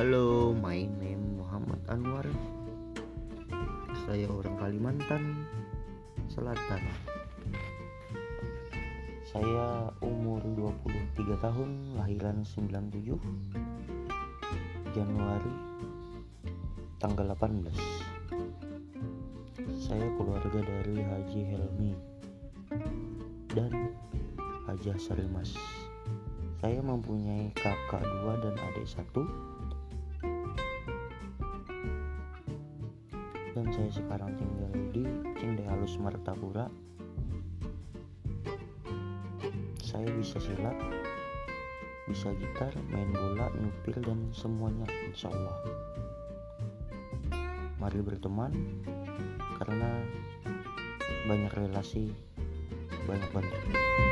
Halo, my name Muhammad Anwar. Saya orang Kalimantan Selatan. Saya umur 23 tahun, lahiran 97 Januari tanggal 18. Saya keluarga dari Haji Helmi dan Hajah Sarimas. Saya mempunyai kakak dua dan adik satu. Dan saya sekarang tinggal di Cinde Halus Martapura. Saya bisa silat, bisa gitar, main bola, nyupir dan semuanya insya Allah. Mari berteman karena banyak relasi, banyak bantu.